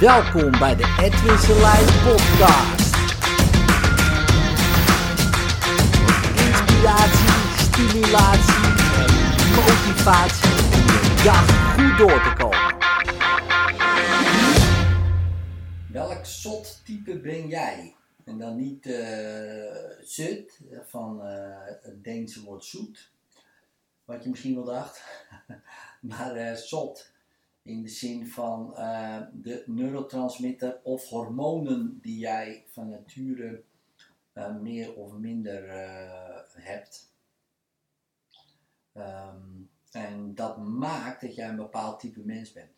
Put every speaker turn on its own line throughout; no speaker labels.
Welkom bij de Edwin Selijn podcast. Inspiratie, stimulatie en motivatie om dag goed door te komen. Welk zot type ben jij? En dan niet uh, zut, van uh, het Deense woord zoet, wat je misschien wel dacht, maar uh, zot in de zin van uh, de neurotransmitter of hormonen die jij van nature uh, meer of minder uh, hebt. Um, en dat maakt dat jij een bepaald type mens bent.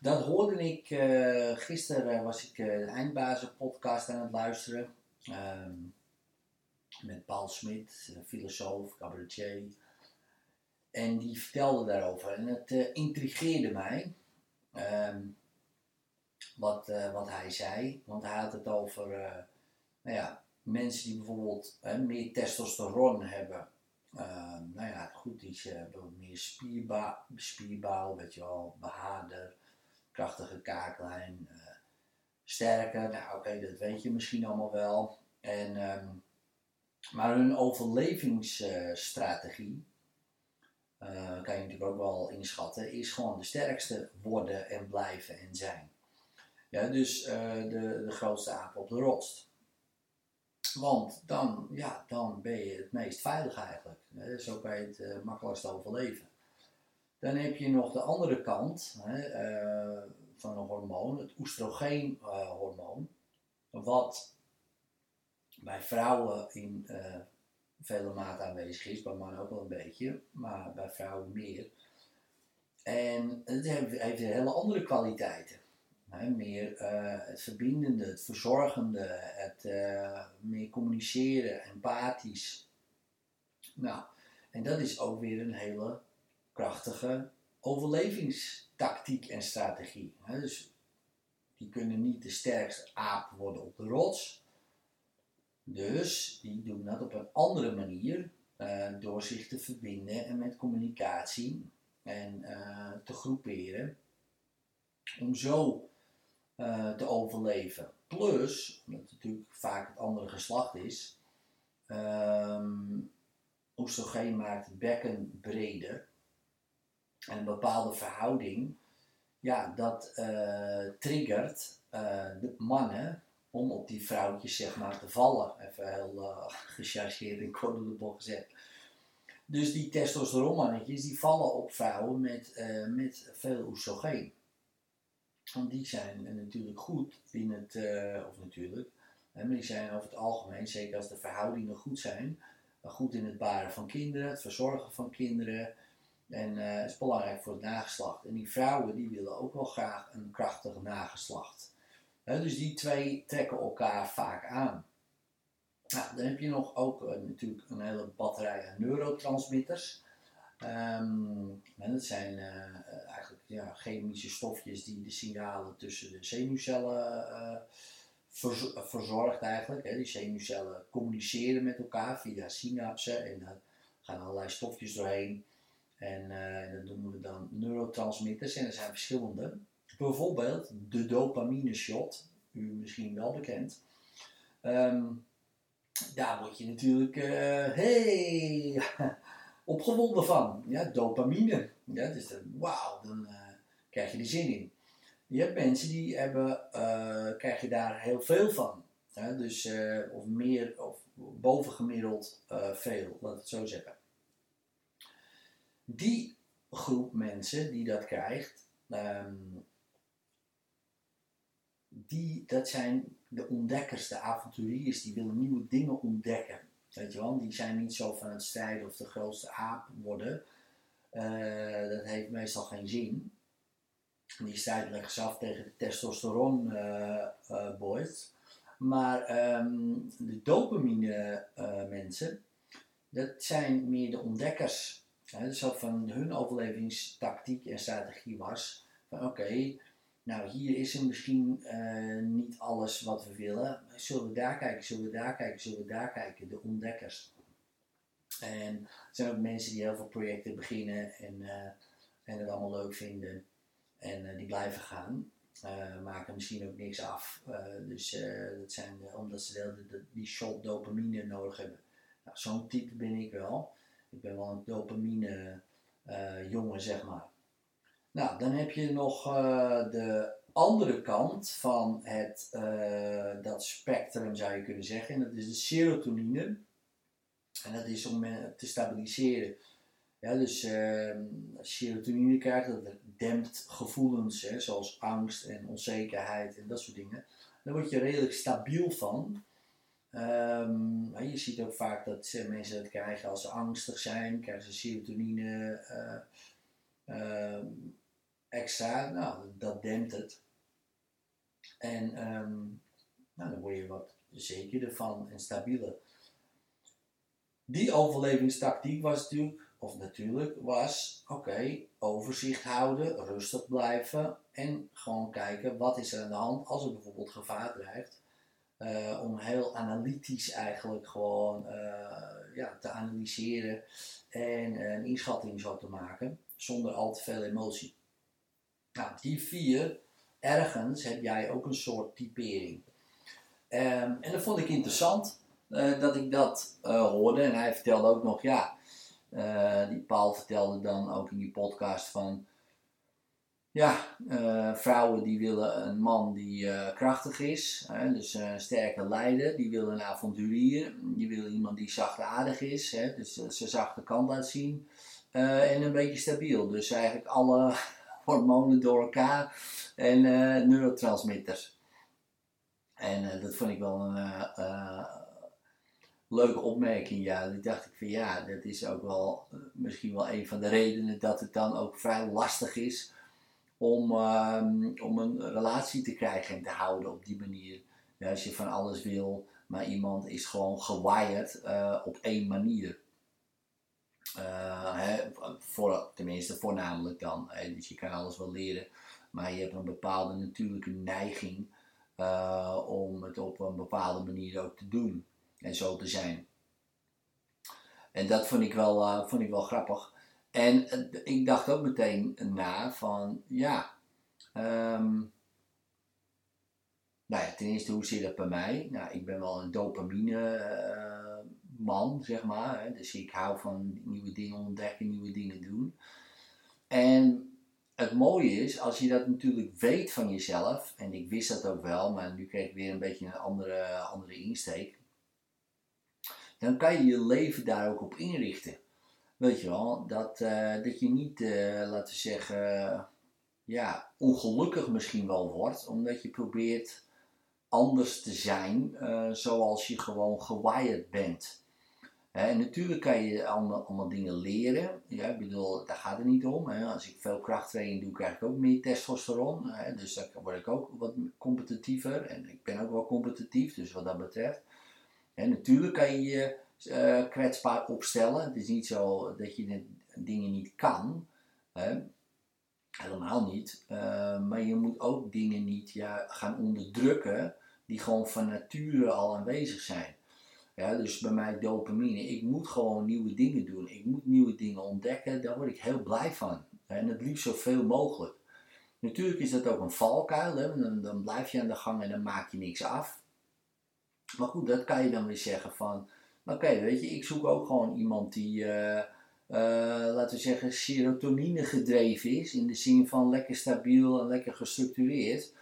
Dat hoorde ik, gisteren was ik de Eindbazen podcast aan het luisteren. Um, met Paul Smit, filosoof, cabaretier. En die vertelde daarover. En het uh, intrigeerde mij. Um, wat, uh, wat hij zei. Want hij had het over uh, nou ja, mensen die bijvoorbeeld meer testosteron hebben. Ehm, nou ja, goed, die hebben meer spierbouw, spierbouw weet je wel, behaarder, krachtige kaaklijn, sterker. Nou oké, dat weet je misschien allemaal wel. En, um, maar hun overlevingsstrategie uh, kan je natuurlijk ook wel inschatten, is gewoon de sterkste worden en blijven en zijn. Ja, dus uh, de, de grootste aap op de rots. Want dan, ja, dan ben je het meest veilig eigenlijk. Hè? Zo kan je het uh, makkelijkst overleven. Dan heb je nog de andere kant hè, van een hormoon, het oestrogeenhormoon. wat bij vrouwen in vele mate aanwezig is, bij mannen ook wel een beetje, maar bij vrouwen meer. En het heeft, hele andere kwaliteiten. meer uh, het verbindende, het verzorgende, het uh, meer communiceren, empathisch. Nou, en dat is ook weer een hele krachtige overlevingstactiek en strategie. dus die kunnen niet de sterkste aap worden op de rots, dus die doen dat op een andere manier, uh, door zich te verbinden en met communicatie en uh, te groeperen, om zo uh, te overleven. Plus, omdat het natuurlijk vaak het andere geslacht is, um, oestrogeen maakt het bekken breder. En een bepaalde verhouding, ja, dat triggert de mannen om op die vrouwtjes zeg maar te vallen. Even heel uh, gechargeerd in korte gezet. Dus die testosteronmannetjes die vallen op vrouwen met, uh, met veel oestrogeen. Want die zijn natuurlijk goed in het, uh, of natuurlijk, maar die zijn over het algemeen, zeker als de verhoudingen goed zijn, goed in het baren van kinderen, het verzorgen van kinderen. En het is belangrijk voor het nageslacht. En die vrouwen die willen ook wel graag een krachtig nageslacht dus die twee trekken elkaar vaak aan. Nou, dan heb je nog ook uh, natuurlijk een hele batterij aan neurotransmitters. Um, dat zijn uh, eigenlijk ja, chemische stofjes die de signalen tussen de zenuwcellen uh, verz verzorgt eigenlijk. Die zenuwcellen communiceren met elkaar via synapsen en daar gaan allerlei stofjes doorheen. En dat noemen we dan neurotransmitters en er zijn verschillende. Bijvoorbeeld de dopamine shot, u misschien wel bekend. Um, daar word je natuurlijk uh, hey, opgewonden van. Ja, dopamine. Ja, dus wauw, dan uh, krijg je er zin in. Je hebt mensen die hebben, uh, krijg je daar heel veel van. Ja, dus, of meer, of bovengemiddeld veel, laat het zo zeggen. Die groep mensen die dat krijgt, um, die, dat zijn de ontdekkers, de avonturiers, die willen nieuwe dingen ontdekken. Weet je wel, die zijn niet zo van het strijden of de grootste aap worden. Uh, dat heeft meestal geen zin. Die strijden af tegen de testosteron uh, uh, boys. Maar um, de dopamine mensen, dat zijn meer de ontdekkers. Dus van hun overlevingstactiek en strategie was van oké, nou, hier is er misschien uh, niet alles wat we willen. Zullen we daar kijken, zullen we daar kijken, zullen we daar kijken? De ontdekkers. En er zijn ook mensen die heel veel projecten beginnen en, uh, en het allemaal leuk vinden en uh, die blijven gaan. maken misschien ook niks af. dus dat zijn, omdat ze de, die shot dopamine nodig hebben. Nou, Zo'n type ben ik wel. Ik ben wel een dopamine jongen, zeg maar. Nou, dan heb je nog de andere kant van het, dat spectrum, zou je kunnen zeggen. En dat is de serotonine. En dat is om te stabiliseren ja, dus je serotonine krijgt, dat dempt gevoelens hè, zoals angst en onzekerheid en dat soort dingen. Daar word je redelijk stabiel van. Um, je ziet ook vaak dat mensen het krijgen als ze angstig zijn, krijgen ze serotonine uh, extra. Nou, dat dempt het. En um, nou, dan word je wat zekerder van en stabieler. Die overlevingstactiek was natuurlijk of natuurlijk, was oké, overzicht houden, rustig blijven en gewoon kijken wat is er aan de hand als er bijvoorbeeld gevaar dreigt. Uh, om heel analytisch eigenlijk gewoon uh, ja, te analyseren en een inschatting zo te maken zonder al te veel emotie. Die vier, ergens heb jij ook een soort typering. Um, en dat vond ik interessant uh, dat ik dat hoorde en hij vertelde ook nog, ja, uh, die Paul vertelde dan ook in die podcast van, ja, vrouwen die willen een man die krachtig is, dus een sterke leider, die willen een avonturier, die willen iemand die zachtaardig is, hè, dus ze zachte kant laat zien en een beetje stabiel. Dus eigenlijk alle hormonen door elkaar en neurotransmitters. En dat vond ik wel een leuke opmerking. Ja, die dacht ik van ja, dat is ook wel eh, misschien wel een van de redenen dat het dan ook vrij lastig is om, ehm, om een relatie te krijgen en te houden op die manier. Als je van alles wil, maar iemand is gewoon gewired uh, op één manier. Uh, hè, voor, tenminste, voornamelijk dan. Dus je kan alles wel leren, maar je hebt een bepaalde natuurlijke neiging om het op een bepaalde manier ook te doen en zo te zijn. En dat vond ik wel, uh, vond ik wel grappig. En ik dacht ook meteen na van, ja, um, nou ja, ten eerste, hoe zit dat bij mij? Nou, ik ben wel een dopamine man, zeg maar. Hè? Dus ik hou van nieuwe dingen ontdekken, nieuwe dingen doen. En het mooie is, als je dat natuurlijk weet van jezelf, en ik wist dat ook wel, maar nu kreeg ik weer een beetje een andere, andere insteek dan kan je je leven daar ook op inrichten. Weet je wel, dat, uh, dat je niet, uh, laten we zeggen, ja, ongelukkig misschien wel wordt, omdat je probeert anders te zijn uh, zoals je gewoon gewired bent. Natuurlijk kan je allemaal, dingen leren. Ja, ik bedoel, daar gaat het niet om. Als ik veel krachttraining doe, krijg ik ook meer testosteron. Dus dan word ik ook wat competitiever. En ik ben ook wel competitief, dus wat dat betreft. En natuurlijk kan je je uh, kwetsbaar opstellen. Het is niet zo dat je dingen niet kan. Helemaal niet. Uh, maar je moet ook dingen niet ja, gaan onderdrukken die gewoon van nature al aanwezig zijn. Ja, dus bij mij dopamine. Ik moet gewoon nieuwe dingen doen. Ik moet nieuwe dingen ontdekken. Daar word ik heel blij van. En het liefst zoveel mogelijk. Natuurlijk is dat ook een valkuil. Hè? Dan, blijf je aan de gang en dan maak je niks af. Maar goed, dat kan je dan weer zeggen van, oké, weet je, ik zoek ook gewoon iemand die, uh, laten we zeggen, serotonine gedreven is, in de zin van lekker stabiel en lekker gestructureerd.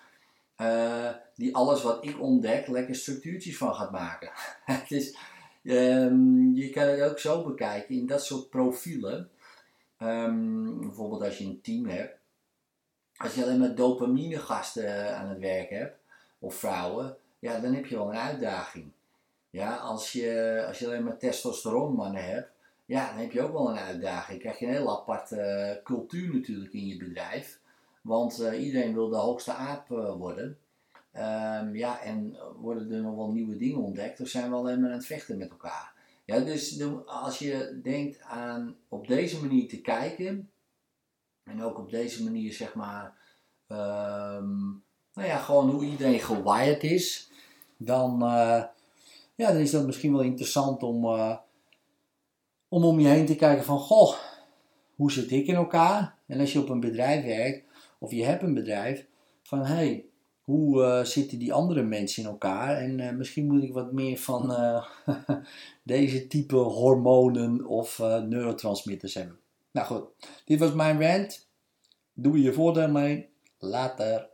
Uh, die alles wat ik ontdek, lekker structuurtjes van gaat maken. dus um, je kan het ook zo bekijken in dat soort profielen. Um, bijvoorbeeld als je een team hebt. Als je alleen maar dopamine gasten aan het werk hebt, of vrouwen, ja, dan heb je wel een uitdaging. Ja, als je, als je alleen maar testosteronmannen hebt, ja, dan heb je ook wel een uitdaging. krijg je een heel aparte uh, cultuur natuurlijk in je bedrijf. Want uh, iedereen wil de hoogste aap uh, worden. Um, ja, en worden er nog wel nieuwe dingen ontdekt, of zijn we alleen maar aan het vechten met elkaar? Ja, dus als je denkt aan op deze manier te kijken, en ook op deze manier zeg maar, um, nou ja, gewoon hoe iedereen gewired is, dan, uh, ja, dan is dat misschien wel interessant om, om om je heen te kijken van, goh, hoe zit ik in elkaar? En als je op een bedrijf werkt, of je hebt een bedrijf, van hé, hey, hoe eh, zitten die andere mensen in elkaar? En eh, misschien moet ik wat meer van eh, deze type hormonen of neurotransmitters hebben. Nou goed, dit was mijn rant. Doe je voordeel mee. Later.